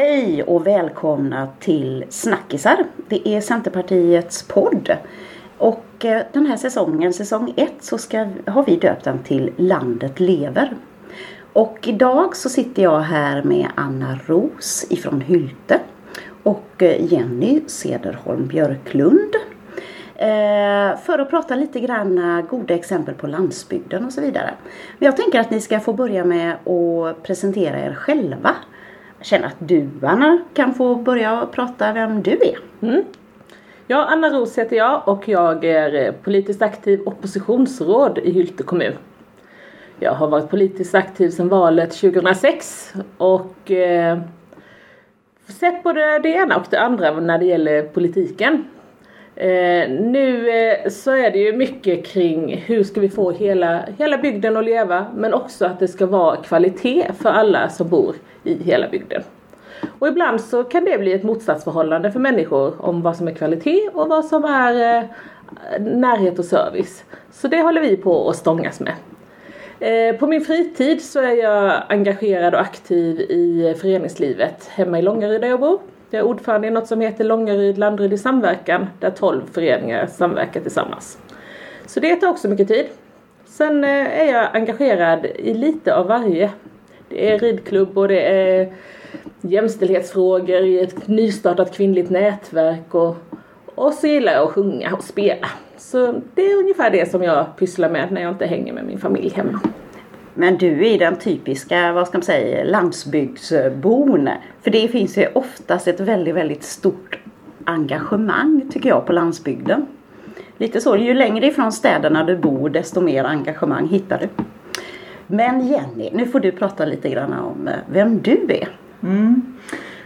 Hej och välkomna till Snackisar. Det är Centerpartiets podd. Och eh, den här säsongen, säsong 1, så ska, har vi döpt den till Landet lever. Och idag så sitter jag här med Anna Ros ifrån Hylte och eh, Jenny Cederholm Björklund. Eh, för att prata lite grann goda exempel på landsbygden och så vidare. Men jag tänker att ni ska få börja med att presentera er själva. Jag känner att du Anna kan få börja prata vem du är. Mm. Ja, Anna Ros heter jag och jag är eh, politiskt aktiv oppositionsråd i Hylte kommun. Jag har varit politiskt aktiv sedan valet 2006 och eh, sett både det ena och det andra när det gäller politiken. Eh, nu eh, så är det ju mycket kring hur ska vi få hela, hela bygden att leva men också att det ska vara kvalitet för alla som bor i hela bygden. Och ibland så kan det bli ett motsatsförhållande för människor om vad som är kvalitet och vad som är eh, närhet och service. Så det håller vi på att stångas med. Eh, på min fritid så är jag engagerad och aktiv i föreningslivet hemma i Långaryd där jag bor. Jag är ordförande i något som heter Långaryd Landeryd i samverkan där 12 föreningar samverkar tillsammans. Så det tar också mycket tid. Sen eh, är jag engagerad i lite av varje. Det är ridklubb och det är jämställdhetsfrågor i ett nystartat kvinnligt nätverk och, och så gillar jag att sjunga och spela. Så det är ungefär det som jag pysslar med när jag inte hänger med min familj hemma. Men du är den typiska, vad ska man säga, landsbygdsbon. För det finns ju oftast ett väldigt, väldigt stort engagemang tycker jag på landsbygden. Lite så, ju längre ifrån städerna du bor desto mer engagemang hittar du. Men Jenny, nu får du prata lite grann om eh, vem du är. Mm.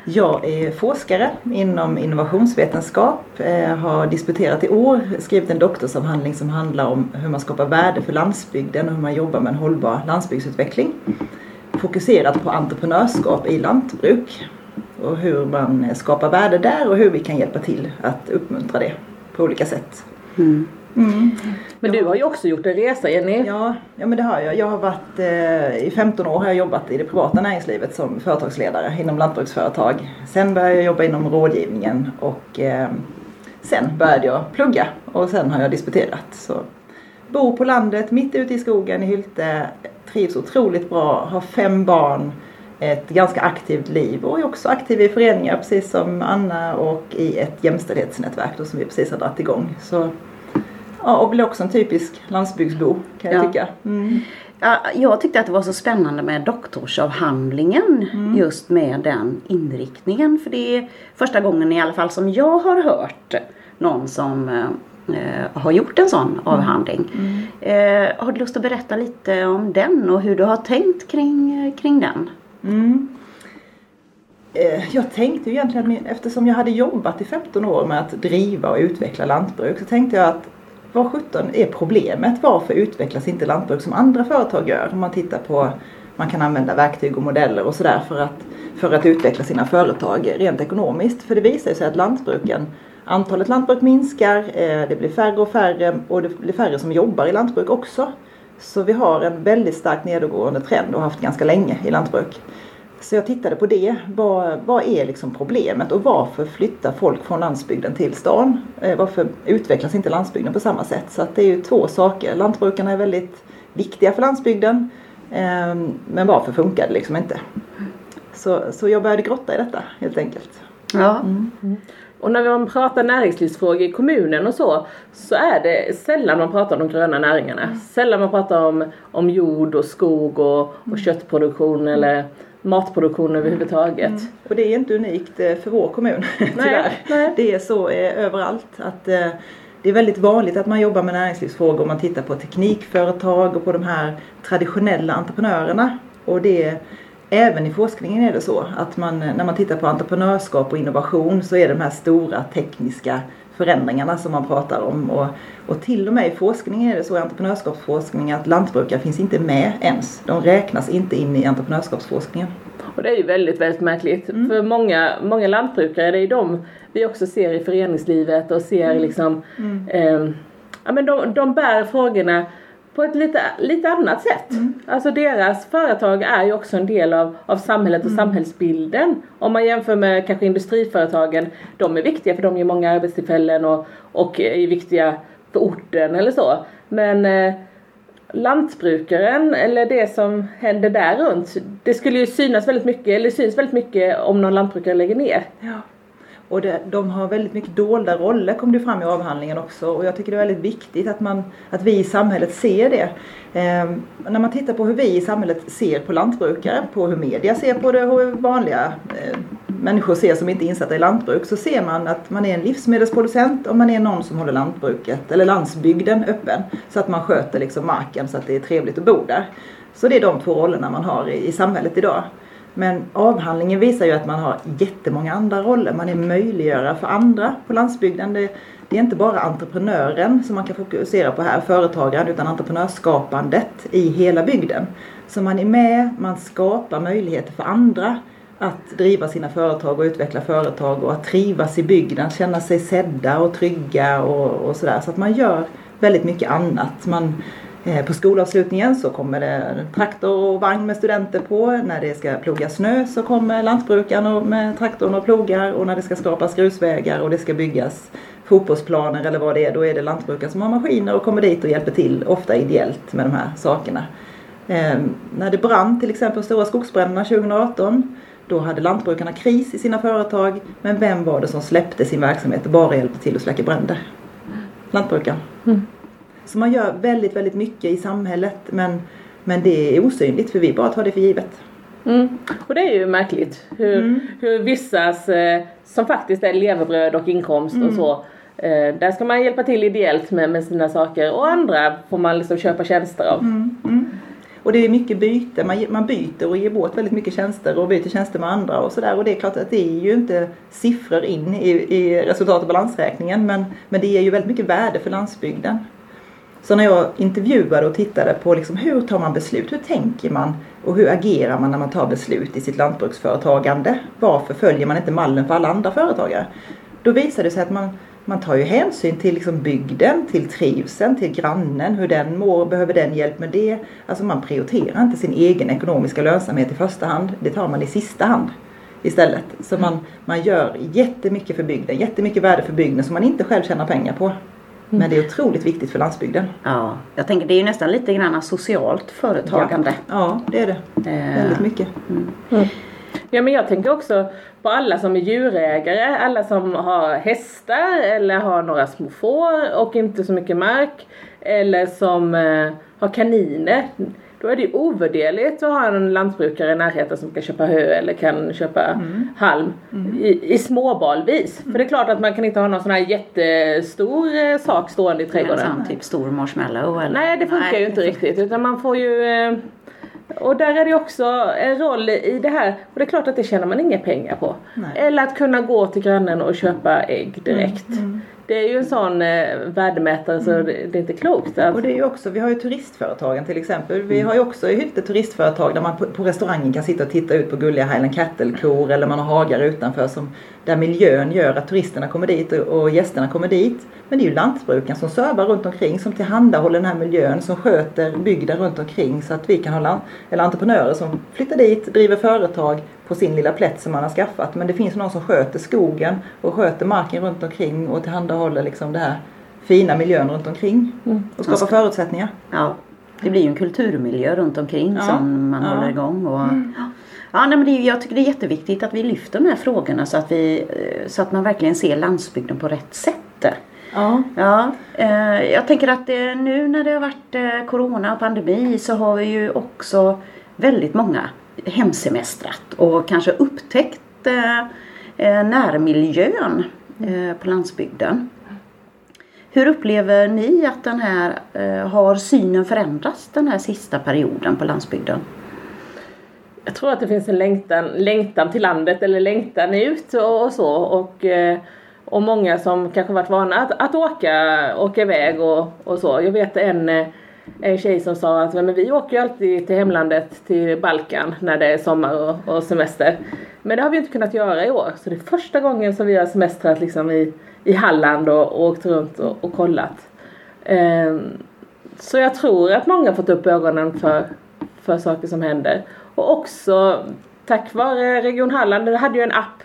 Jag är forskare inom innovationsvetenskap, eh, har disputerat i år, skrivit en doktorsavhandling som handlar om hur man skapar värde för landsbygden och hur man jobbar med en hållbar landsbygdsutveckling. Fokuserat på entreprenörskap i lantbruk och hur man skapar värde där och hur vi kan hjälpa till att uppmuntra det på olika sätt. Mm. Mm. Men du har ju också gjort en resa Jenny. Ja, ja men det har jag. Jag har varit eh, i 15 år har jag jobbat i det privata näringslivet som företagsledare inom lantbruksföretag. Sen började jag jobba inom rådgivningen och eh, sen började jag plugga och sen har jag disputerat. Så bor på landet mitt ute i skogen i Hylte. Trivs otroligt bra, har fem barn ett ganska aktivt liv och är också aktiv i föreningar precis som Anna och i ett jämställdhetsnätverk då, som vi precis har dragit igång. Så Ja, och blir också en typisk landsbygdsbo kan jag ja. tycka. Mm. Ja, jag tyckte att det var så spännande med doktorsavhandlingen mm. just med den inriktningen. För det är första gången i alla fall som jag har hört någon som eh, har gjort en sån mm. avhandling. Mm. Eh, har du lust att berätta lite om den och hur du har tänkt kring, kring den? Mm. Eh, jag tänkte ju egentligen, eftersom jag hade jobbat i 15 år med att driva och utveckla lantbruk, så tänkte jag att vad sjutton är problemet? Varför utvecklas inte lantbruk som andra företag gör? Om man tittar på, man kan använda verktyg och modeller och sådär för att, för att utveckla sina företag rent ekonomiskt. För det visar sig att lantbruken, antalet lantbruk minskar, eh, det blir färre och färre och det blir färre som jobbar i lantbruk också. Så vi har en väldigt starkt nedåtgående trend och har haft ganska länge i lantbruk. Så jag tittade på det. Vad, vad är liksom problemet och varför flyttar folk från landsbygden till stan? Eh, varför utvecklas inte landsbygden på samma sätt? Så att det är ju två saker. Lantbrukarna är väldigt viktiga för landsbygden. Eh, men varför funkar det liksom inte? Så, så jag började grotta i detta helt enkelt. Ja. Mm. Och när man pratar näringslivsfrågor i kommunen och så, så är det sällan man pratar om de gröna näringarna. Mm. Sällan man pratar om, om jord och skog och, och mm. köttproduktion eller matproduktion överhuvudtaget. Mm. Och det är inte unikt eh, för vår kommun tyvärr. Nej. Det är så eh, överallt att eh, det är väldigt vanligt att man jobbar med näringslivsfrågor om man tittar på teknikföretag och på de här traditionella entreprenörerna. Och det Även i forskningen är det så att man, när man tittar på entreprenörskap och innovation så är det de här stora tekniska förändringarna som man pratar om. Och, och till och med i forskningen är det så i entreprenörskapsforskning att lantbrukare finns inte med ens. De räknas inte in i entreprenörskapsforskningen. Och det är ju väldigt, väldigt märkligt. Mm. För många, många lantbrukare, det är de vi också ser i föreningslivet och ser mm. liksom mm. Eh, ja, men de, de bär frågorna på ett lite, lite annat sätt. Mm. Alltså deras företag är ju också en del av, av samhället och mm. samhällsbilden. Om man jämför med kanske industriföretagen, de är viktiga för de ger många arbetstillfällen och, och är viktiga för orten eller så. Men eh, lantbrukaren eller det som händer där runt, det skulle ju synas väldigt mycket, eller syns väldigt mycket om någon lantbrukare lägger ner. Ja. Och det, de har väldigt mycket dolda roller kom det fram i avhandlingen också och jag tycker det är väldigt viktigt att, man, att vi i samhället ser det. Eh, när man tittar på hur vi i samhället ser på lantbrukare, på hur media ser på det och hur vanliga eh, människor ser som inte är insatta i lantbruk så ser man att man är en livsmedelsproducent och man är någon som håller lantbruket eller landsbygden öppen så att man sköter liksom marken så att det är trevligt att bo där. Så det är de två rollerna man har i, i samhället idag. Men avhandlingen visar ju att man har jättemånga andra roller. Man är möjliggörare för andra på landsbygden. Det, det är inte bara entreprenören som man kan fokusera på här, företagaren, utan entreprenörskapandet i hela bygden. Så man är med, man skapar möjligheter för andra att driva sina företag och utveckla företag och att trivas i bygden, känna sig sedda och trygga och, och sådär. Så att man gör väldigt mycket annat. Man, Eh, på skolavslutningen så kommer det traktor och vagn med studenter på. När det ska ploga snö så kommer lantbrukaren med traktorn och plogar och när det ska skapas grusvägar och det ska byggas fotbollsplaner eller vad det är, då är det lantbrukare som har maskiner och kommer dit och hjälper till, ofta ideellt med de här sakerna. Eh, när det brann till exempel stora skogsbränderna 2018 då hade lantbrukarna kris i sina företag men vem var det som släppte sin verksamhet och bara hjälpte till att släcka bränder? Lantbrukaren. Mm. Så man gör väldigt, väldigt mycket i samhället men, men det är osynligt för vi bara tar det för givet. Mm. Och det är ju märkligt hur, mm. hur vissas, eh, som faktiskt är levebröd och inkomst mm. och så, eh, där ska man hjälpa till ideellt med, med sina saker och andra får man liksom köpa tjänster av. Mm. Mm. Och det är mycket byte, man, man byter och ger bort väldigt mycket tjänster och byter tjänster med andra och sådär. Och det är klart att det är ju inte siffror in i, i resultat och balansräkningen men, men det ger ju väldigt mycket värde för landsbygden. Så när jag intervjuade och tittade på liksom hur tar man beslut, hur tänker man och hur agerar man när man tar beslut i sitt lantbruksföretagande? Varför följer man inte mallen för alla andra företagare? Då visade det sig att man, man tar ju hänsyn till liksom bygden, till trivseln, till grannen, hur den mår, behöver den hjälp med det? Alltså man prioriterar inte sin egen ekonomiska lönsamhet i första hand, det tar man i sista hand istället. Så man, man gör jättemycket för bygden, jättemycket värde för bygden som man inte själv tjänar pengar på. Men det är otroligt viktigt för landsbygden. Ja, jag tänker det är ju nästan lite grann socialt företagande. Ja, ja det är det. Eh. Väldigt mycket. Mm. Mm. Ja men jag tänker också på alla som är djurägare, alla som har hästar eller har några små får och inte så mycket mark. Eller som eh, har kaniner. Då är det ju ovärderligt att ha en lantbrukare i närheten som kan köpa hö eller kan köpa mm. halm mm. i, i småbalvis. Mm. För det är klart att man kan inte ha någon sån här jättestor eh, sak stående i trädgården. En typ stor marshmallow eller? Nej det funkar Nej, ju inte riktigt utan man får ju eh, och där är det också en roll i det här och det är klart att det tjänar man inga pengar på. Nej. Eller att kunna gå till grannen och köpa ägg direkt. Mm. mm. Det är ju en sån eh, värdemätare så mm. det, det, är inte klokt. Att... Och det är ju också, vi har ju turistföretagen till exempel. Vi mm. har ju också i Hylte turistföretag där man på, på, restaurangen kan sitta och titta ut på gulliga Highland Cattle-kor eller man har hagar utanför som där miljön gör att turisterna kommer dit och, gästerna kommer dit. Men det är ju lantbruken som servar runt omkring som tillhandahåller den här miljön som sköter bygden runt omkring så att vi kan ha eller entreprenörer som flyttar dit, driver företag på sin lilla plätt som man har skaffat. Men det finns någon som sköter skogen och sköter marken runt omkring och tillhandahåller liksom det här fina miljön runt omkring mm. och skapar förutsättningar. Ja, det blir ju en kulturmiljö runt omkring ja. som man ja. håller igång. Och, mm. Ja, nej, men det, jag tycker det är jätteviktigt att vi lyfter de här frågorna så att, vi, eh, så att man verkligen ser landsbygden på rätt sätt. Ja. ja eh, jag tänker att det, nu när det har varit eh, Corona och pandemi så har vi ju också väldigt många hemsemestrat och kanske upptäckt eh, eh, närmiljön eh, på landsbygden. Hur upplever ni att den här, eh, har synen förändrats den här sista perioden på landsbygden? Jag tror att det finns en längtan, längtan till landet eller längtan ut och, och så och, eh, och många som kanske varit vana att, att åka, åka iväg och, och så. Jag vet en eh, en tjej som sa att men vi åker ju alltid till hemlandet, till Balkan när det är sommar och, och, semester. Men det har vi inte kunnat göra i år. Så det är första gången som vi har semestrat liksom i, i Halland och, och åkt runt och, och kollat. Um, så jag tror att många har fått upp ögonen för, för saker som händer. Och också tack vare Region Halland, det hade ju en app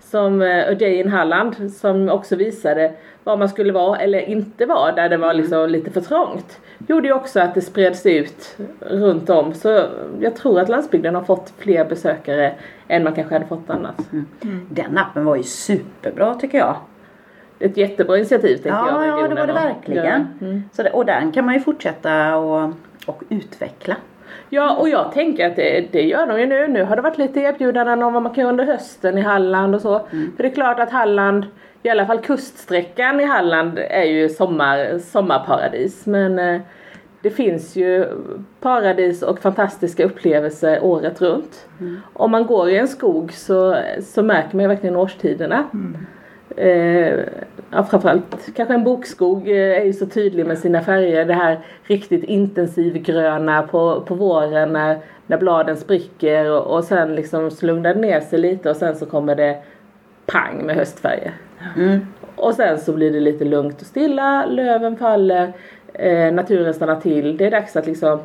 som A Day in Halland som också visade var man skulle vara eller inte vara där det var liksom lite för trångt. Gjorde ju också att det spreds ut runt om så jag tror att landsbygden har fått fler besökare än man kanske hade fått annars. Mm. Mm. Den appen var ju superbra tycker jag. Ett jättebra initiativ tänker ja, jag. Ja, det var det verkligen. Mm. Så det, och den kan man ju fortsätta och, och utveckla. Ja och jag tänker att det, det gör de ju nu. Nu har det varit lite erbjudanden om vad man kan göra under hösten i Halland och så. Mm. För det är klart att Halland, i alla fall kuststräckan i Halland är ju sommar, sommarparadis. Men eh, det finns ju paradis och fantastiska upplevelser året runt. Mm. Om man går i en skog så, så märker man ju verkligen årstiderna. Mm. Eh, ja, framförallt kanske en bokskog eh, är ju så tydlig med sina färger. Det här riktigt intensivgröna på, på våren när, när bladen spricker och, och sen liksom slungnar det ner sig lite och sen så kommer det pang med höstfärger. Mm. Och sen så blir det lite lugnt och stilla, löven faller, eh, naturen stannar till. Det är dags att liksom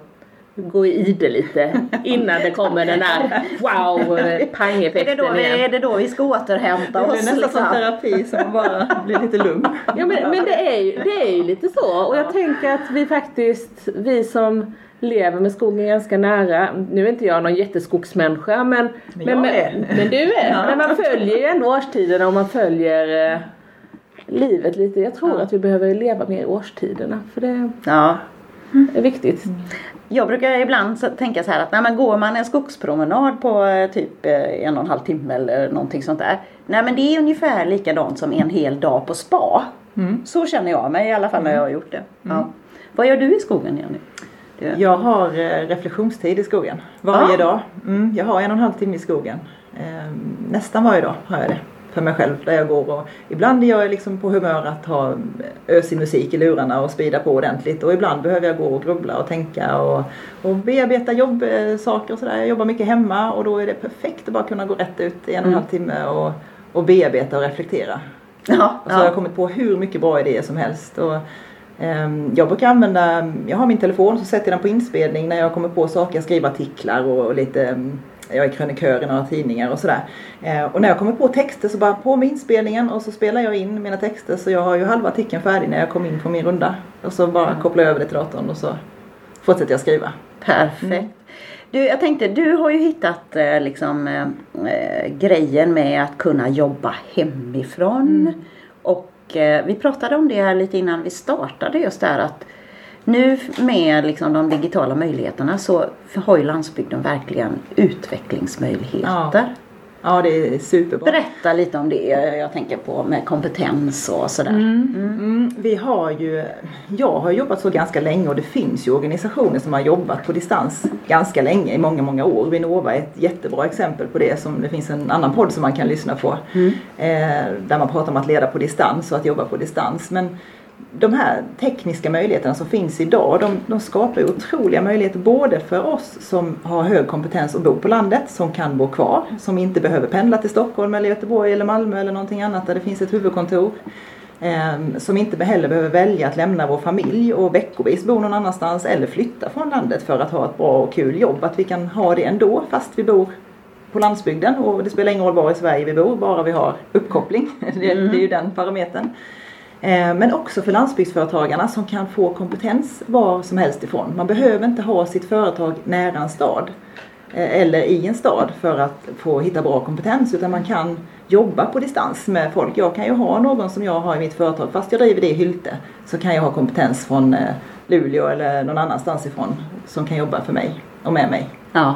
gå i ide lite innan det kommer den där wow pang-effekten är, det är det då vi ska återhämta oss? Det blir nästan liksom. som terapi man bara blir lite lugn. Ja men, men det, är ju, det är ju lite så och jag tänker att vi faktiskt, vi som lever med skogen ganska nära. Nu är inte jag någon jätteskogsmänniska men, men, men, men, du är. Ja. Men man följer ju ändå årstiderna och man följer eh, livet lite. Jag tror ja. att vi behöver leva mer i årstiderna för det ja. är viktigt. Mm. Jag brukar ibland tänka så här att nej, men går man en skogspromenad på eh, typ eh, en och en halv timme eller någonting sånt där. Nej men det är ungefär likadant som en hel dag på spa. Mm. Så känner jag mig i alla fall när jag har gjort det. Mm. Ja. Vad gör du i skogen Jenny? Du? Jag har eh, reflektionstid i skogen varje ja. dag. Mm, jag har en och en halv timme i skogen. Ehm, nästan varje dag har jag det för mig själv där jag går. Och ibland är jag liksom på humör att ha ösig musik i lurarna och spida på ordentligt. Och ibland behöver jag gå och grubbla och tänka och, och bearbeta jobbsaker och sådär. Jag jobbar mycket hemma och då är det perfekt att bara kunna gå rätt ut i en och en halv mm. timme och, och bearbeta och reflektera. Ja, och så ja. har jag kommit på hur mycket bra idéer som helst. Och, um, jag brukar använda, jag har min telefon så sätter jag den på inspelning när jag kommer på saker. Jag skriver artiklar och, lite um, jag är krönikör i några tidningar och sådär. Eh, och när jag kommer på texter så bara på med inspelningen och så spelar jag in mina texter så jag har ju halva artikeln färdig när jag kom in på min runda. Och så bara mm. kopplar jag över det till datorn och så fortsätter jag skriva. Perfekt. Mm. Du, jag tänkte, du har ju hittat eh, liksom eh grejen med att kunna jobba hemifrån. Mm. Och eh, vi pratade om det här lite innan vi startade just där att nu med liksom de digitala möjligheterna så har ju landsbygden verkligen utvecklingsmöjligheter. Ja. Ja det är superbra. Berätta lite om det jag tänker på med kompetens och sådär. Mm. Mm. Mm, vi har ju, jag har jobbat så ganska länge och det finns ju organisationer som har jobbat på distans ganska länge i många många år. Vinnova är ett jättebra exempel på det som det finns en annan podd som man kan lyssna på. Mm. Eh, där man pratar om att leda på distans och att jobba på distans. Men de här tekniska möjligheterna som finns idag de, de skapar ju otroliga möjligheter både för oss som har hög kompetens och bor på landet som kan bo kvar, som inte behöver pendla till Stockholm eller Göteborg eller Malmö eller någonting annat där det finns ett huvudkontor. Eh, som inte heller behöver välja att lämna vår familj och veckovis bo någon annanstans eller flytta från landet för att ha ett bra och kul jobb. Att vi kan ha det ändå fast vi bor på landsbygden och det spelar ingen roll var i Sverige vi bor, bara vi har uppkoppling. det, mm. det är ju den parametern. Eh, men också för landsbygdsföretagarna som kan få kompetens var som helst ifrån. Man behöver inte ha sitt företag nära en stad eh, eller i en stad för att få hitta bra kompetens utan man kan jobba på distans med folk. Jag kan ju ha någon som jag har i mitt företag fast jag driver det i Hylte så kan jag ha kompetens från eh, Luleå eller någon annanstans ifrån som kan jobba för mig och med mig. Ja,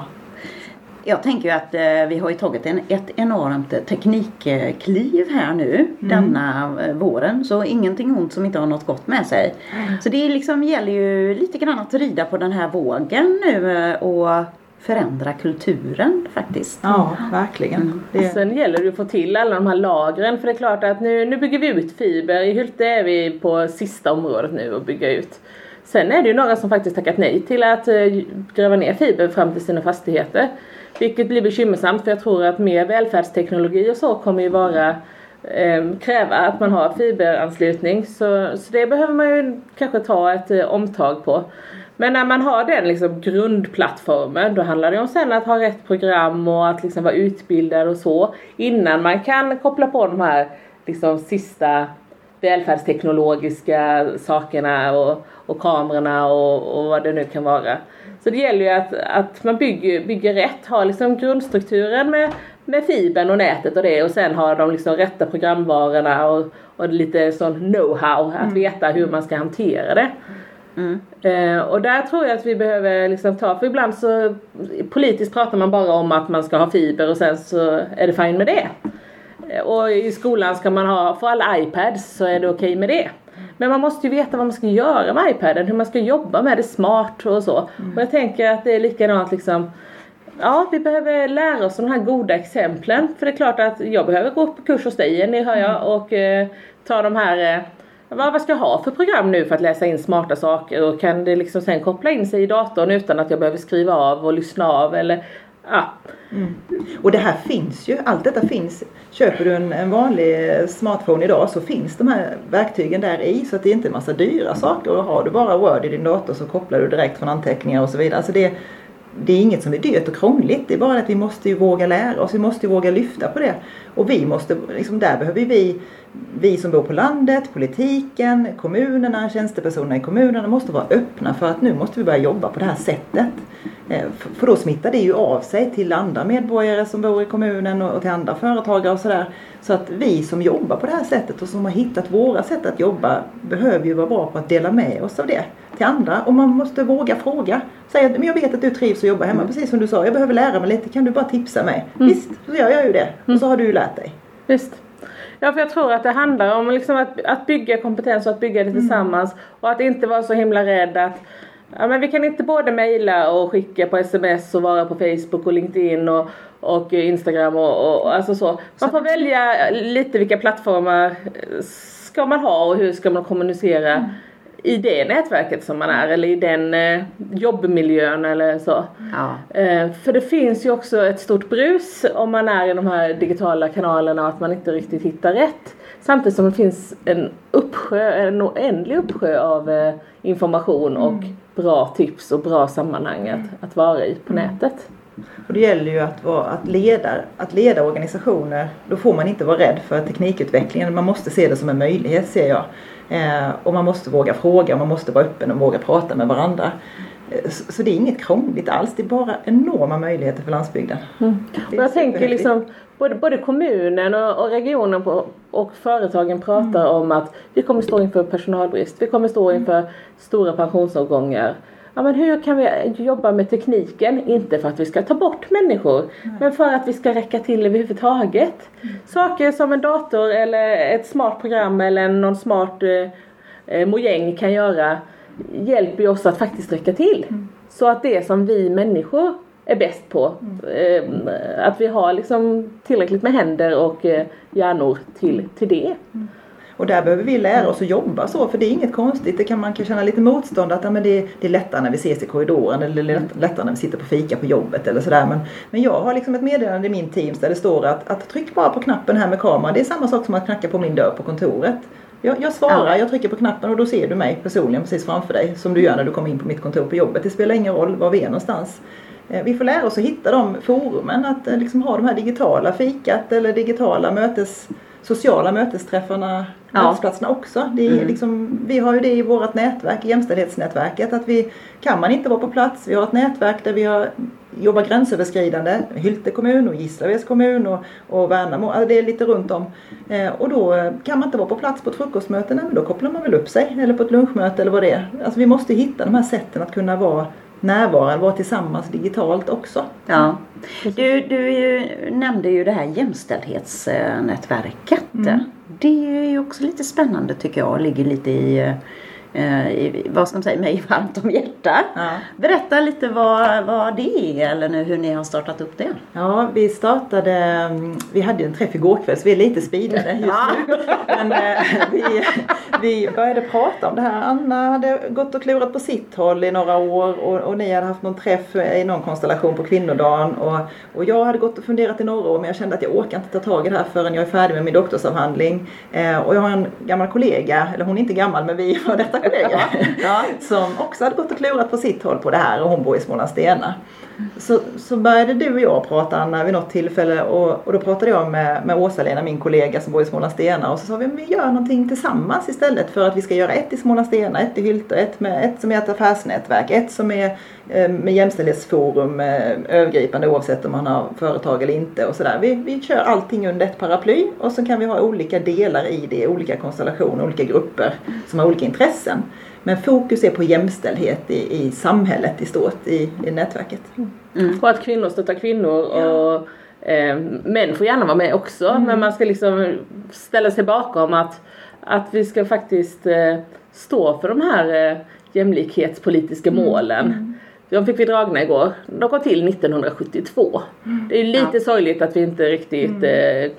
jag tänker ju att eh, vi har ju tagit en, ett enormt teknikkliv här nu mm. denna eh, våren. Så ingenting ont som inte har något gott med sig. Mm. Så det liksom gäller ju lite grann att rida på den här vågen nu eh, och förändra kulturen faktiskt. Ja, verkligen. Mm. Det... Sen gäller det att få till alla de här lagren för det är klart att nu, nu bygger vi ut fiber. I Hylte är vi på sista området nu att bygga ut. Sen är det ju några som faktiskt tackat nej till att gräva ner fiber fram till sina fastigheter. Vilket blir bekymmersamt för jag tror att mer välfärdsteknologi och så kommer ju vara, eh, kräva att man har fiberanslutning. Så, så det behöver man ju kanske ta ett eh, omtag på. Men när man har den liksom grundplattformen då handlar det om sen att ha rätt program och att liksom vara utbildad och så innan man kan koppla på de här liksom sista välfärdsteknologiska sakerna och, och kamerorna och, och vad det nu kan vara. Så det gäller ju att, att man bygger, bygger rätt, har liksom grundstrukturen med, med fibern och nätet och det och sen har de liksom rätta programvarorna och, och lite sån know-how att mm. veta hur man ska hantera det. Mm. Eh, och där tror jag att vi behöver liksom ta, för ibland så politiskt pratar man bara om att man ska ha fiber och sen så är det fine med det. Eh, och i skolan ska man ha, för alla iPads så är det okej okay med det. Men man måste ju veta vad man ska göra med iPaden, hur man ska jobba med det smart och så. Mm. Och jag tänker att det är likadant liksom Ja, vi behöver lära oss de här goda exemplen. För det är klart att jag behöver gå på kurs hos dig Jenny, hör jag, mm. och eh, ta de här eh, vad, vad ska jag ha för program nu för att läsa in smarta saker och kan det liksom sen koppla in sig i datorn utan att jag behöver skriva av och lyssna av eller ja. Mm. Och det här finns ju, allt detta finns. Köper du en, en, vanlig eh, smartphone idag så finns de här verktygen där i så att det är inte en massa dyra saker och har du bara Word i din dator så kopplar du direkt från anteckningar och så vidare. Alltså det, det är inget som är dyrt och krångligt. Det är bara att vi måste ju våga lära oss. Vi måste ju våga lyfta på det. Och vi måste, liksom där behöver vi vi som bor på landet, politiken, kommunerna, tjänstepersonerna i kommunerna måste vara öppna för att nu måste vi börja jobba på det här sättet. Eh, för då smittar det ju av sig till andra medborgare som bor i kommunen och till andra företagare och sådär. Så att vi som jobbar på det här sättet och som har hittat våra sätt att jobba behöver ju vara bra på att dela med oss av det till andra. Och man måste våga fråga. Säga men jag vet att du trivs och jobbar hemma, mm. precis som du sa. Jag behöver lära mig lite, kan du bara tipsa mig? Mm. Visst, så gör jag ju det. Och så har du ju lärt dig. Visst. Ja, för jag tror att det handlar om liksom att, att bygga kompetens och att bygga det mm. tillsammans. Mm. Och att inte vara så himla rädd att Ja, men vi kan inte både mejla och skicka på sms och vara på Facebook och LinkedIn och, och Instagram och, och alltså så. Man får välja lite vilka plattformar ska man ha och hur ska man kommunicera. Mm i det nätverket som man är eller i den eh, jobbmiljön eller så. Ja. Eh, för det finns ju också ett stort brus om man är i de här digitala kanalerna och att man inte riktigt hittar rätt. Samtidigt som det finns en uppsjö, en oändlig uppsjö av eh, information och mm. bra tips och bra sammanhang att, att vara i på mm. nätet. Och det gäller ju att, vara, att, leda, att leda organisationer. Då får man inte vara rädd för teknikutvecklingen. Man måste se det som en möjlighet ser jag. Eh, och man måste våga fråga, man måste vara öppen och våga prata med varandra. Eh, så, så det är inget krångligt alls, det är bara enorma möjligheter för landsbygden. Mm. Och jag tänker liksom både, både kommunen och, och regionen på, och företagen pratar mm. om att vi kommer stå inför personalbrist, vi kommer stå inför stora pensionsavgångar ja, men hur kan vi jobba med tekniken? Inte för att vi ska ta bort människor mm. men för att vi ska räcka till överhuvudtaget. Mm. Saker som en dator eller ett smart program eller någon smart eh, eh mojäng kan göra hjälper ju oss att faktiskt räcka till. Mm. Så att det som vi människor är bäst på, eh, att vi har liksom tillräckligt med händer och eh, hjärnor till, till det. Mm. Och där behöver vi lära oss att jobba så för det är inget konstigt. Det kan man kan känna lite motstånd att ja, men det, det är lättare när vi ses i korridoren eller lättare när vi sitter på fika på jobbet eller sådär. Men, men jag har liksom ett meddelande i min Teams där det står att, att tryck bara på knappen här med kameran. Det är samma sak som att knacka på min dörr på kontoret. Jag, jag svarar, jag trycker på knappen och då ser du mig personligen precis framför dig som du gör när du kommer in på mitt kontor på jobbet. Det spelar ingen roll var vi är någonstans. Eh, vi får lära oss att hitta de forumen, att eh, liksom ha de här digitala fikat eller digitala mötes sociala mötesträffarna, ja. arbetsplatserna också. Det är mm. liksom, vi har ju det i vårt nätverk, jämställdhetsnätverket, att vi kan man inte vara på plats. Vi har ett nätverk där vi har, jobbar gränsöverskridande, Hylte kommun och Gislaveds kommun och, och Värnamo, alltså det är lite runt om. Eh, och då kan man inte vara på plats på ett frukostmöte, men då kopplar man väl upp sig eller på ett lunchmöte eller vad det är. Alltså vi måste hitta de här sätten att kunna vara närvarande, vara tillsammans digitalt också. Ja. Du, du ju, nämnde ju det här jämställdhetsnätverket. Mm. Det är ju också lite spännande tycker jag och ligger lite i, eh, vad ska man säga, mig varmt om hjärtat. Ja. Berätta lite vad, vad det är eller nu hur ni har startat upp det. Ja, vi startade, mm, vi hade ju en träff igår kväll så vi är lite speedade just Ja. nu. Men eh, vi, vi började prata om det här. Anna hade gått och klurat på sitt håll i några år och, och ni hade haft någon träff i någon konstellation på kvinnodagen. Och, och jag hade gått och funderat i några år men jag kände att jag orkar inte ta tag i det här förrän jag är färdig med min doktorsavhandling. Eh, och jag har en gammal kollega, eller hon är inte gammal men vi var detta kollega, Ja. som också hade gått och klurat på sitt håll på det här och hon bor i Smålandstena. Så, så började du och jag prata Anna vid något tillfälle och, och då pratade jag med, med Åsa-Lena, min kollega som bor i Smålandstena och så sa vi att vi gör någonting tillsammans istället för att vi ska göra ett i Smålandstena, ett i Hylte, ett, med, ett som är ett affärsnätverk, ett som är eh, med jämställdhetsforum eh, övergripande oavsett om man har företag eller inte och sådär. Vi, vi kör allting under ett paraply och så kan vi ha olika delar i det, olika konstellationer, olika grupper som har olika intressen. Men fokus är på jämställdhet i, i samhället i stort, i, i nätverket. Och att kvinnor stöttar kvinnor och eh, män får gärna vara med också men man ska liksom ställa sig bakom att, att vi ska faktiskt eh, stå för de här eh, jämlikhetspolitiska målen. De fick vi dragna igår. De kom till 1972. Det är lite sorgligt att vi inte riktigt eh,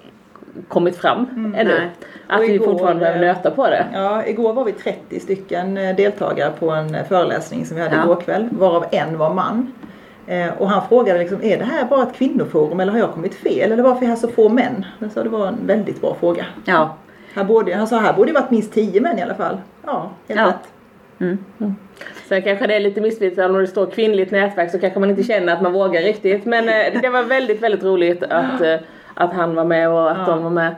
kommit fram ännu. Nej. Att Och vi igår, fortfarande behöver eh, nöta på det. Ja, igår var vi 30 stycken eh, deltagare på en eh, föreläsning som vi hade Ja. igår kväll, varav en var man. Och han frågade liksom, är det här bara ett kvinnoforum eller har jag kommit fel? Eller varför är här så få män? Jag sa det var en väldigt bra fråga. Ja. Här borde, han sa här borde det varit minst 10 män i alla fall. Ja, helt Ja. rätt. Sen kanske det är lite missvisande om det står kvinnligt nätverk så kanske man inte känner att man vågar riktigt. Men det var väldigt, väldigt roligt att, att han var med och att Ja. de var med.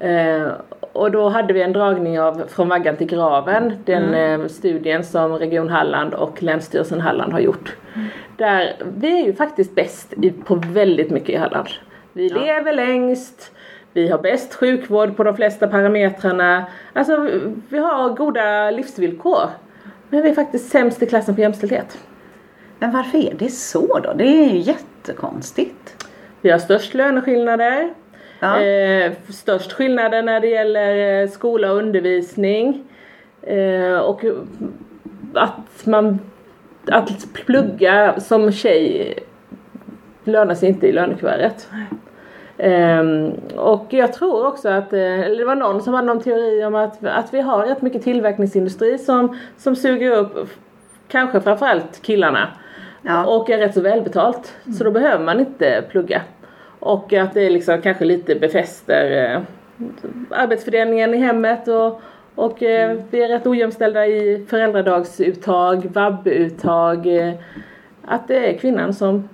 Eh, och då hade vi en dragning av Från vaggan till graven, den eh, studien som Region Halland och Länsstyrelsen Halland har gjort. Där vi är ju faktiskt bäst i, på väldigt mycket i Halland. Vi Ja. lever längst, vi har bäst sjukvård på de flesta parametrarna. Alltså vi- vi har goda livsvillkor. Men vi är faktiskt sämst i klassen på jämställdhet. Men varför är det så då? Det är ju jättekonstigt. Vi har störst löneskillnader. Ja. Eh, störst skillnader när det gäller eh, skola och undervisning. Eh, och att man att plugga som tjej lönar sig inte i lönekuvertet. Ehm, och jag tror också att, eller det var någon som hade någon teori om att, att vi har rätt mycket tillverkningsindustri som, som suger upp kanske framförallt killarna. Ja. Och är rätt så välbetalt. Så då behöver man inte plugga. Och att det liksom kanske lite befäster eh, arbetsfördelningen i hemmet och, och eh, vi är rätt ojämställda i föräldradagsuttag, vab-uttag. Eh, att det är kvinnan som,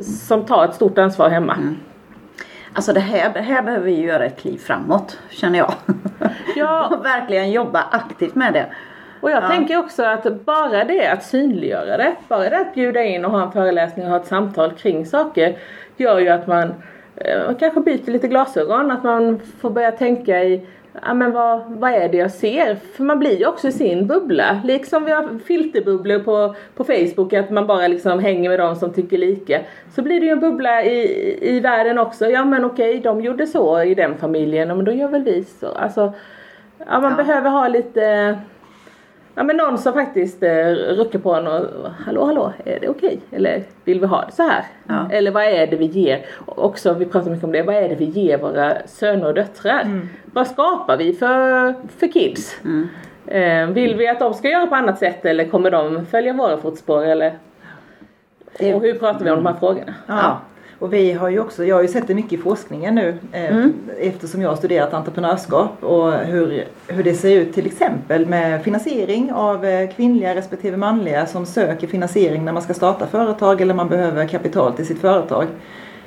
som tar ett stort ansvar hemma. Alltså det här, det här behöver vi göra ett kliv framåt känner jag. Ja. och verkligen jobba aktivt med det. Och jag Ja. tänker också att bara det att synliggöra det, bara det att bjuda in och ha en föreläsning och ha ett samtal kring saker gör ju att man eh, kanske byter lite glasögon, att man får börja tänka i Ja men vad, vad är det jag ser? För man blir ju också i sin bubbla. Liksom vi har filterbubblor på, på Facebook, att man bara liksom hänger med dem som tycker lika. Så blir det ju en bubbla i, i världen också. Ja men okej, de gjorde så i den familjen, ja, men då gör väl vi så. Alltså, ja man Ja. behöver ha lite Ja men någon som faktiskt eh, ruckar på en och Hallå hallå, är det okej? Eller vill vi ha det så här? Ja. Eller vad är det vi ger? Också, vi pratar mycket om det, vad är det vi ger våra söner och döttrar? Vad skapar vi för, för kids? Mm. Eh, vill vi att de ska göra på annat sätt eller kommer de följa våra fotspår? Eller? Och hur pratar vi om de här frågorna? Ja. Och vi har ju också, jag har ju sett det mycket i forskningen nu eh, Mm. eftersom jag har studerat entreprenörskap och hur, hur det ser ut till exempel med finansiering av eh, kvinnliga respektive manliga som söker finansiering när man ska starta företag eller man behöver kapital till sitt företag.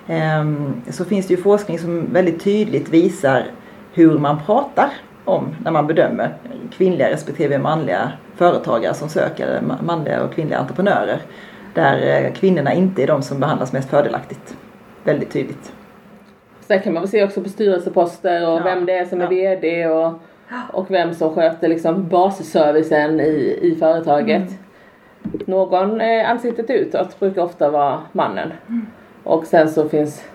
Ehm, Så finns det ju forskning som väldigt tydligt visar hur man pratar om när man bedömer kvinnliga respektive manliga företagare som söker manliga och kvinnliga entreprenörer. Där eh, kvinnorna inte är de som behandlas mest fördelaktigt. Väldigt tydligt. Sen kan man väl se också på styrelseposter och Ja. vem det är som är Ja. VD och, och vem som sköter liksom basservicen i, i företaget. Någon eh, ansiktet utåt brukar ofta vara mannen. Och sen så finns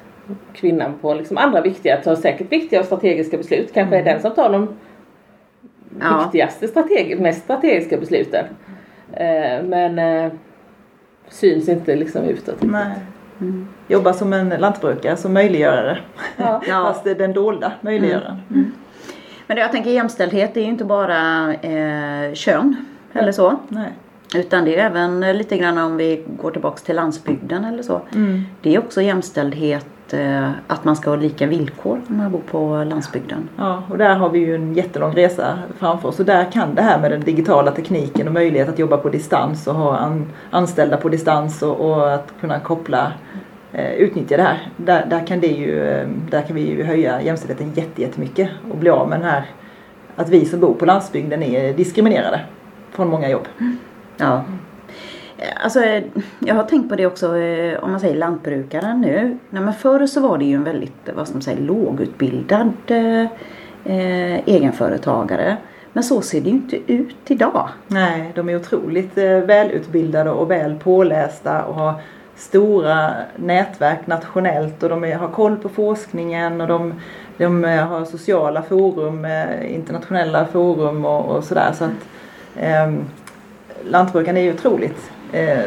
kvinnan på liksom andra viktiga, tar säkert viktiga och strategiska beslut. Kanske är den som tar de Ja. viktigaste, strateg mest strategiska besluten. Eh, men eh, syns inte liksom utåt. Nej. Jobba som en lantbrukare, som möjliggörare. Ja. Fast det är den dolda möjliggöraren. Men jag tänker jämställdhet det är ju inte bara eh, kön eller så. Nej. Utan det är även lite grann om vi går tillbaks till landsbygden eller så. Mm. Det är också jämställdhet eh, att man ska ha lika villkor när man bor på landsbygden. Ja, och där har vi ju en jättelång resa framför oss. Och där kan det här med den digitala tekniken och möjlighet att jobba på distans och ha an, anställda på distans och, och att kunna koppla, eh, utnyttja det här. Där, där, kan det ju, eh, där kan vi ju höja jämställdheten jätte- jättemycket och bli av med den här att vi som bor på landsbygden är diskriminerade från många jobb. Ja. Eh, alltså, eh, jag har tänkt på det också eh, om man säger lantbrukaren nu. Nej, men förr så var det ju en väldigt, vad ska man säga, lågutbildad eh, egenföretagare. Men så ser det ju inte ut idag. Nej, de är otroligt välutbildade och väl pålästa och har stora nätverk nationellt och de har koll på forskningen och de, de har sociala forum, internationella forum och, och sådär. Så att eh, lantbrukaren är ju otroligt eh,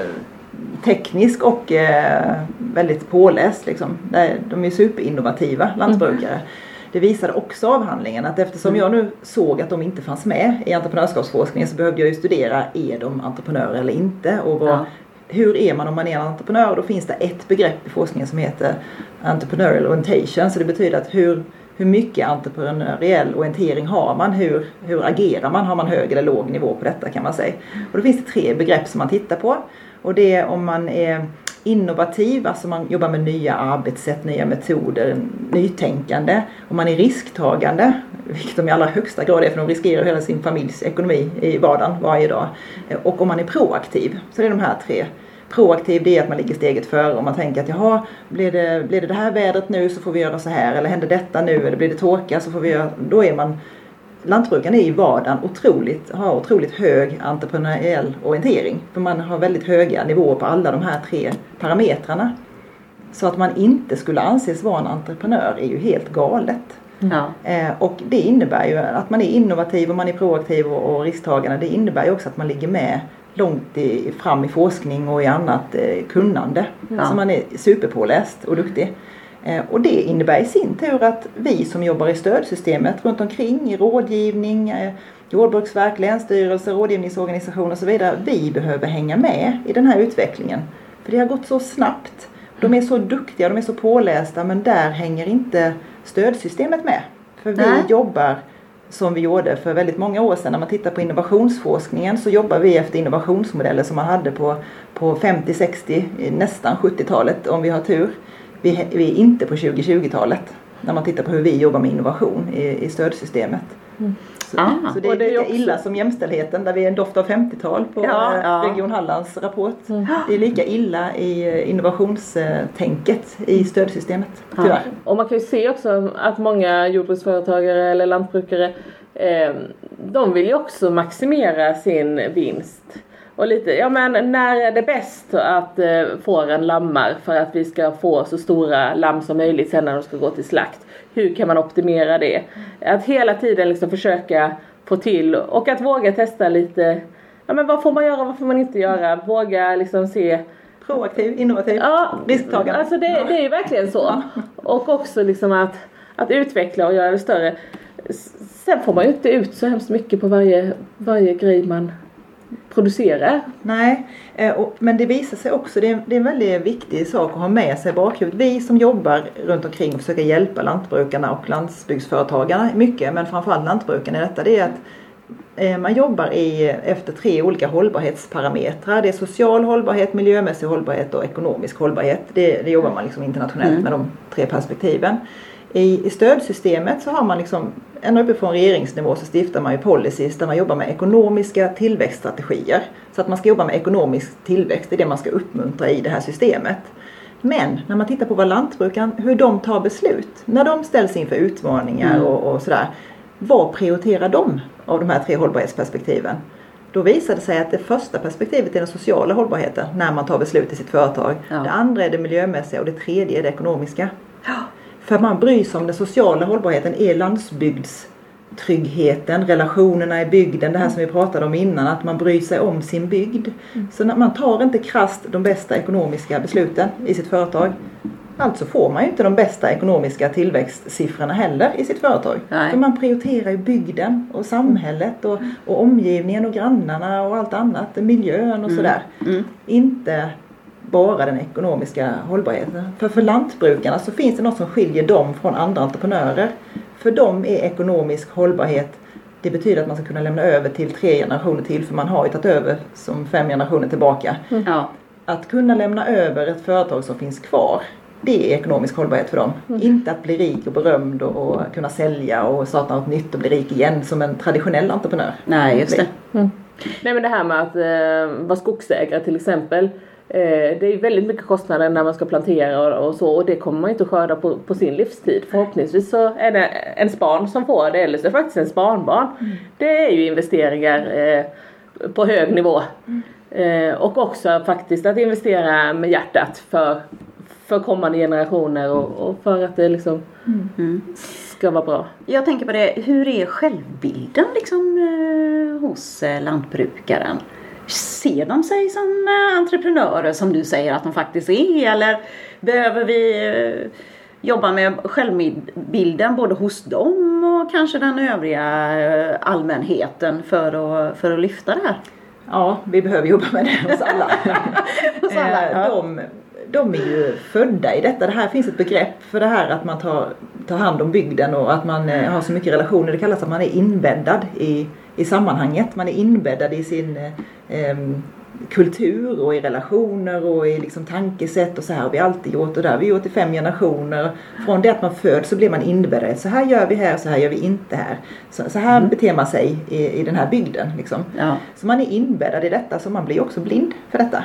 teknisk och eh, väldigt påläst. Liksom. De är superinnovativa lantbrukare. Det visade också avhandlingen att eftersom jag nu såg att de inte fanns med i entreprenörskapsforskningen så behövde jag ju studera, är de entreprenörer eller inte? Och vad, Ja. hur är man om man är en entreprenör? Och då finns det ett begrepp i forskningen som heter entrepreneurial orientation. Så det betyder att hur, hur mycket entreprenöriell orientering har man? Hur, hur agerar man? Har man hög eller låg nivå på detta kan man säga. Och då finns det tre begrepp som man tittar på. Och det är om man är innovativ, alltså man jobbar med nya arbetssätt, nya metoder, nytänkande. Om man är risktagande, vilket de i allra högsta grad är för de riskerar hela sin familjs ekonomi i vardagen varje dag. Och om man är proaktiv. Så det är de här tre. Proaktiv det är att man ligger steget före och man tänker att jaha, blir det, blir det det här vädret nu så får vi göra så här eller händer detta nu eller blir det torka så får vi göra, då är man Lantbrukaren är i vardagen otroligt, har otroligt hög entreprenöriell orientering. För man har väldigt höga nivåer på alla de här tre parametrarna. Så att man inte skulle anses vara en entreprenör är ju helt galet. Ja. Eh, och det innebär ju att man är innovativ och man är proaktiv och, och risktagande. Det innebär ju också att man ligger med långt i, fram i forskning och i annat eh, kunnande. Ja. Så man är superpåläst och duktig. Eh, och det innebär i sin tur att vi som jobbar i stödsystemet runt omkring i rådgivning, eh, Jordbruksverk, länsstyrelser, rådgivningsorganisationer och så vidare. Vi behöver hänga med i den här utvecklingen. För det har gått så snabbt. De är så duktiga, de är så pålästa men där hänger inte stödsystemet med. För vi Nej. jobbar som vi gjorde för väldigt många år sedan. När man tittar på innovationsforskningen så jobbar vi efter innovationsmodeller som man hade på, på 50, 60, nästan 70-talet om vi har tur. Vi, vi är inte på 2020-talet när man tittar på hur vi jobbar med innovation i, i stödsystemet. Mm. Ah. så det är Och det är lika också- illa som jämställdheten där vi är en doft av 50-tal på Ja, eh, ja. Region Hallands rapport. Det är lika illa i eh, innovationstänket i stödsystemet tyvärr. Och man kan ju se också att många jordbruksföretagare eller lantbrukare eh, de vill ju också maximera sin vinst. Och lite, ja men när är det bäst att eh, fåren lammar för att vi ska få så stora lamm som möjligt sen när de ska gå till slakt? Hur kan man optimera det? Att hela tiden liksom försöka få till och att våga testa lite Ja men vad får man göra, vad får man inte göra? Våga liksom se Proaktiv, innovativ, Ja, risktagande. Alltså det, det är ju verkligen så. Och också liksom att, att utveckla och göra det större. Sen får man ju inte ut så hemskt mycket på varje, varje grej man producerar. Nej, eh, men det visar sig också, det är, en väldigt viktig sak att ha med sig i bakhuvudet. Vi som jobbar runt omkring och försöker hjälpa lantbrukarna och landsbygdsföretagarna mycket, men framförallt lantbrukarna i detta, det är att eh, man jobbar i, efter tre olika hållbarhetsparametrar. Det är social hållbarhet, miljömässig hållbarhet och ekonomisk hållbarhet. Det, det jobbar man liksom internationellt med de tre perspektiven. I, I stödsystemet så har man liksom, ända uppifrån regeringsnivå så stiftar man ju policies där man jobbar med ekonomiska tillväxtstrategier. Så att man ska jobba med ekonomisk tillväxt, det är det man ska uppmuntra i det här systemet. Men när man tittar på vad lantbrukaren, hur de tar beslut, när de ställs inför utmaningar och, och sådär. Vad prioriterar de av de här tre hållbarhetsperspektiven? Då visar det sig att det första perspektivet är den sociala hållbarheten när man tar beslut i sitt företag. Ja. Det andra är det miljömässiga och det tredje är det ekonomiska. För man bryr sig om den sociala hållbarheten är grundtryggheten, relationerna i bygden, det här som vi pratade om innan, att man bryr sig om sin bygd. Så när man tar inte krasst de bästa ekonomiska besluten i sitt företag. Alltså får man ju inte de bästa ekonomiska tillväxtsiffrorna heller i sitt företag. Nej. För man prioriterar ju bygden och samhället och, och omgivningen och grannarna och allt annat, miljön och sådär. Mm. Inte bara den ekonomiska hållbarheten. För för lantbrukarna så finns det något som skiljer dem från andra entreprenörer. För dem är ekonomisk hållbarhet det betyder att man ska kunna lämna över till tre generationer till för man har ju tagit över som fem generationer tillbaka. Ja. Att kunna lämna över ett företag som finns kvar det är ekonomisk hållbarhet för dem. Inte att bli rik och berömd och, och kunna sälja och starta något nytt och bli rik igen som en traditionell entreprenör. Nej, just det. Nej men det här med att eh, vara skogsägare till exempel. Eh, det är väldigt mycket kostnader när man ska plantera och, så och det kommer man inte att skörda på, på sin livstid. Förhoppningsvis så är det ens barn som får det eller så är det faktiskt ens barnbarn. Det är ju investeringar eh, på hög nivå. Eh, och också faktiskt att investera med hjärtat för, för kommande generationer och, och för att det liksom Mm. ska vara bra. Jag tänker på det, hur är självbilden liksom eh, hos lantbrukaren? Ser de sig som eh, entreprenörer som du säger att de faktiskt är eller behöver vi eh, jobba med självbilden både hos dem och kanske den övriga eh, allmänheten för att, för att lyfta det här? Ja, vi behöver jobba med det hos alla. Hos alla, de, de är ju födda i detta. Det här finns ett begrepp för det här att man tar, tar hand om bygden och att man har så mycket relationer. Det kallas att man är inbäddad i, i sammanhanget. Man är inbäddad i sin eh, kultur och i relationer och i liksom tankesätt och så här har vi alltid gjort och det har vi gjort i fem generationer. Från det att man föds så blir man inbäddad. Så här gör vi här, så här gör vi inte här. Så, så här beter man sig i, i den här bygden. Liksom. Ja. Så man är inbäddad i detta så man blir också blind för detta.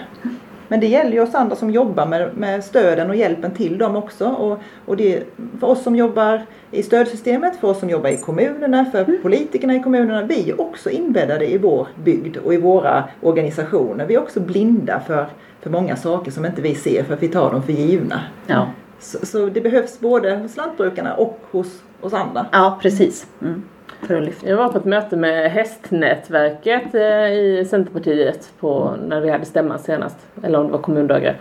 Men det gäller ju oss andra som jobbar med, med stöden och hjälpen till dem också. Och, och det för oss som jobbar i stödsystemet, för oss som jobbar i kommunerna, för politikerna i kommunerna. Vi är också inbäddade i vår bygd och i våra organisationer. Vi är också blinda för, för många saker som inte vi ser för att vi tar dem för givna. Ja. Så, så det behövs både hos lantbrukarna och hos oss andra. ja, precis. Mm. För att lyfta. Jag var på ett möte med hästnätverket eh, i Centerpartiet på, när vi hade stämman senast. Eller om det var kommundagar.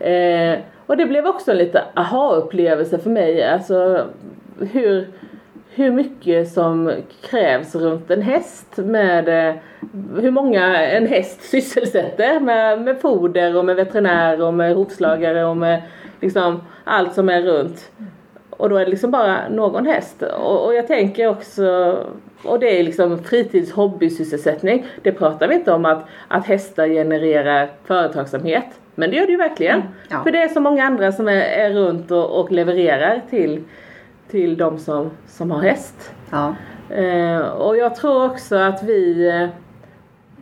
Eh, och det blev också en lite aha-upplevelse för mig. Alltså hur, hur mycket som krävs runt en häst med eh, hur många en häst sysselsätter med, med foder och med veterinär och med hovslagare och med liksom allt som är runt. Och då är det liksom bara någon häst. Och, och jag tänker också, och det är liksom fritids hobbysysselsättning. Det pratar vi inte om att, att hästar genererar företagsamhet. Men det gör det ju verkligen. Ja. För det är så många andra som är, är runt och, och levererar till, till de som, som har häst. Ja. Eh, och jag tror också att vi eh,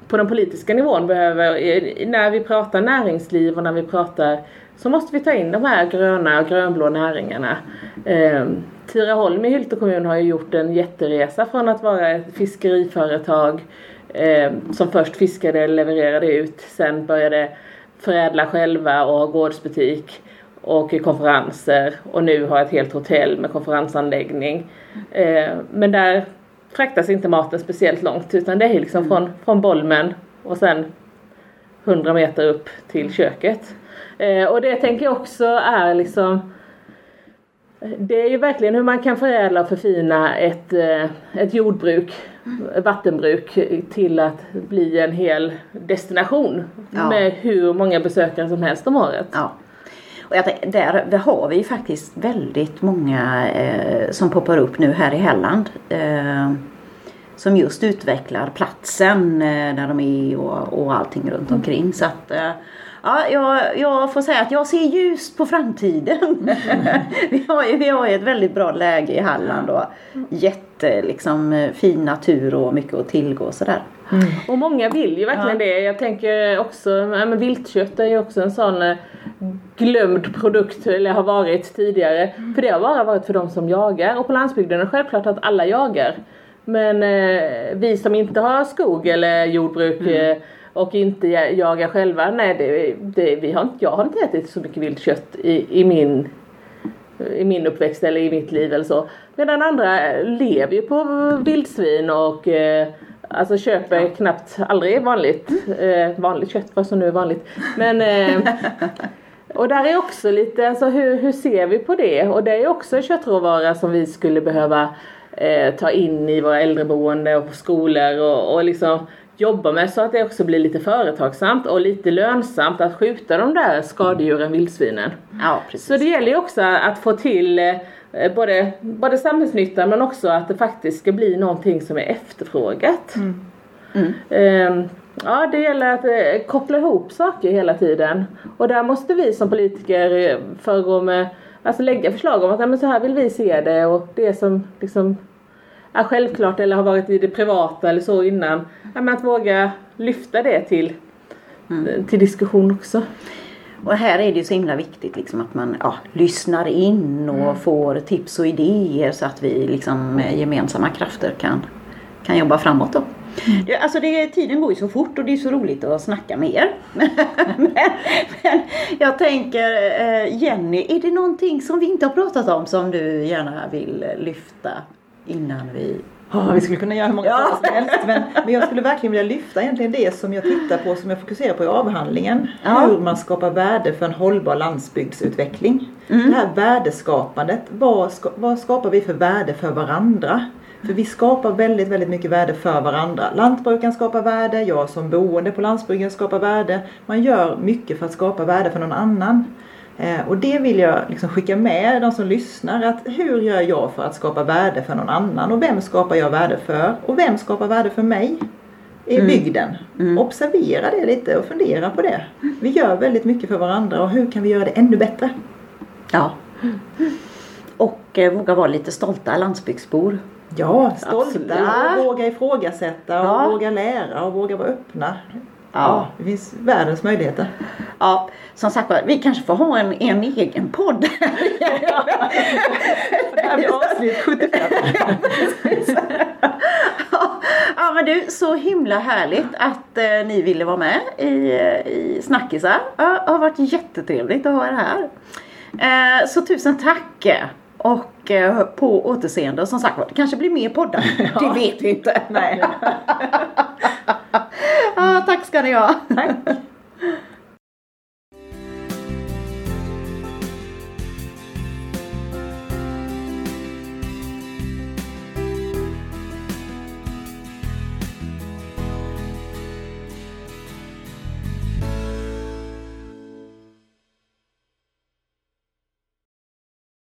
på den politiska nivån behöver, när vi pratar näringsliv och när vi pratar så måste vi ta in de här gröna och grönblå näringarna. Eh, Tiraholm i Hylte kommun har ju gjort en jätteresa från att vara ett fiskeriföretag eh, som först fiskade, levererade ut, sen började förädla själva och ha gårdsbutik och konferenser och nu har ett helt hotell med konferensanläggning. Eh, men där fraktas inte maten speciellt långt utan det är liksom från, från Bolmen och sen 100 meter upp till köket. Eh, och det tänker jag också är liksom det är ju verkligen hur man kan förädla och förfina ett, eh, ett jordbruk, ett vattenbruk till att bli en hel destination Ja. med hur många besökare som helst om året. Ja. Och jag där, har vi ju faktiskt väldigt många eh, som poppar upp nu här i Halland. Eh, som just utvecklar platsen eh, där de är och, och allting runt omkring. Så att, eh, ja, jag, jag får säga att jag ser ljust på framtiden. vi, har ju, vi har ju ett väldigt bra läge i Halland och jätte liksom, fin natur och mycket att tillgå och sådär. Och många vill ju verkligen det. Jag tänker också, ja, men viltkött är ju också en sån eh, glömd produkt, eller har varit tidigare. För det har bara varit för de som jagar. Och på landsbygden är det självklart att alla jagar. Men eh, vi som inte har skog eller jordbruk eh, och inte ja- jagar själva, nej det, det, vi har inte, jag har inte ätit så mycket viltkött i, i min i min uppväxt eller i mitt liv eller så. Medan andra lever ju på vildsvin och eh, Alltså köper ja. knappt aldrig vanligt, eh, vanligt kött vad som nu är vanligt. Men eh, och där är också lite, alltså hur, hur ser vi på det? Och det är också en köttråvara som vi skulle behöva eh, ta in i våra äldreboende och på skolor och, och liksom jobba med så att det också blir lite företagsamt och lite lönsamt att skjuta de där skadedjuren, vildsvinen. Ja, precis. Så det gäller ju också att få till eh, både, både samhällsnytta men också att det faktiskt ska bli någonting som är efterfrågat. Mm. Mm. Eh, ja, det gäller att eh, koppla ihop saker hela tiden och där måste vi som politiker eh, föregå med Alltså lägga förslag om att ja, men så här vill vi se det och det som liksom är självklart eller har varit i det privata eller så innan. Ja, men att våga lyfta det till, mm. till diskussion också. Och här är det ju så himla viktigt liksom att man ja, lyssnar in och mm. får tips och idéer så att vi liksom med gemensamma krafter kan, kan jobba framåt då. Mm. Alltså det, tiden går ju så fort och det är så roligt att snacka med er. men, men, jag tänker eh, Jenny, är det någonting som vi inte har pratat om som du gärna vill lyfta innan vi Oh, vi skulle kunna göra hur många ja. som helst men, men jag skulle verkligen vilja lyfta egentligen det som jag tittar på som jag fokuserar på i avhandlingen. Ja. Hur man skapar värde för en hållbar landsbygdsutveckling. Mm. Det här värdeskapandet, vad, ska, vad skapar vi för värde för varandra? För vi skapar väldigt, väldigt mycket värde för varandra. Lantbrukaren skapar värde, jag som boende på landsbygden skapar värde. Man gör mycket för att skapa värde för någon annan. Eh, och det vill jag liksom skicka med de som lyssnar att hur gör jag för att skapa värde för någon annan och vem skapar jag värde för och vem skapar värde för mig i mm. bygden. Mm. Observera det lite och fundera på det. Vi gör väldigt mycket för varandra och hur kan vi göra det ännu bättre? Ja. Och eh, våga vara lite stolta landsbygdsbor. Ja, stolta och våga ifrågasätta och ja. våga lära och våga vara öppna. Ja. det finns världens möjligheter. Ja, som sagt vi kanske får ha en, en egen podd. det här blir avsnitt 75. ja, men du, så himla härligt att eh, ni ville vara med i, i Snackisar. Ja, det har varit jättetrevligt att ha er här. Eh, så tusen tack. Och eh, på återseende. Som sagt det kanske blir mer poddar. Ja. Det vet vi inte. Nej. ah, tack ska ni ha. Tack.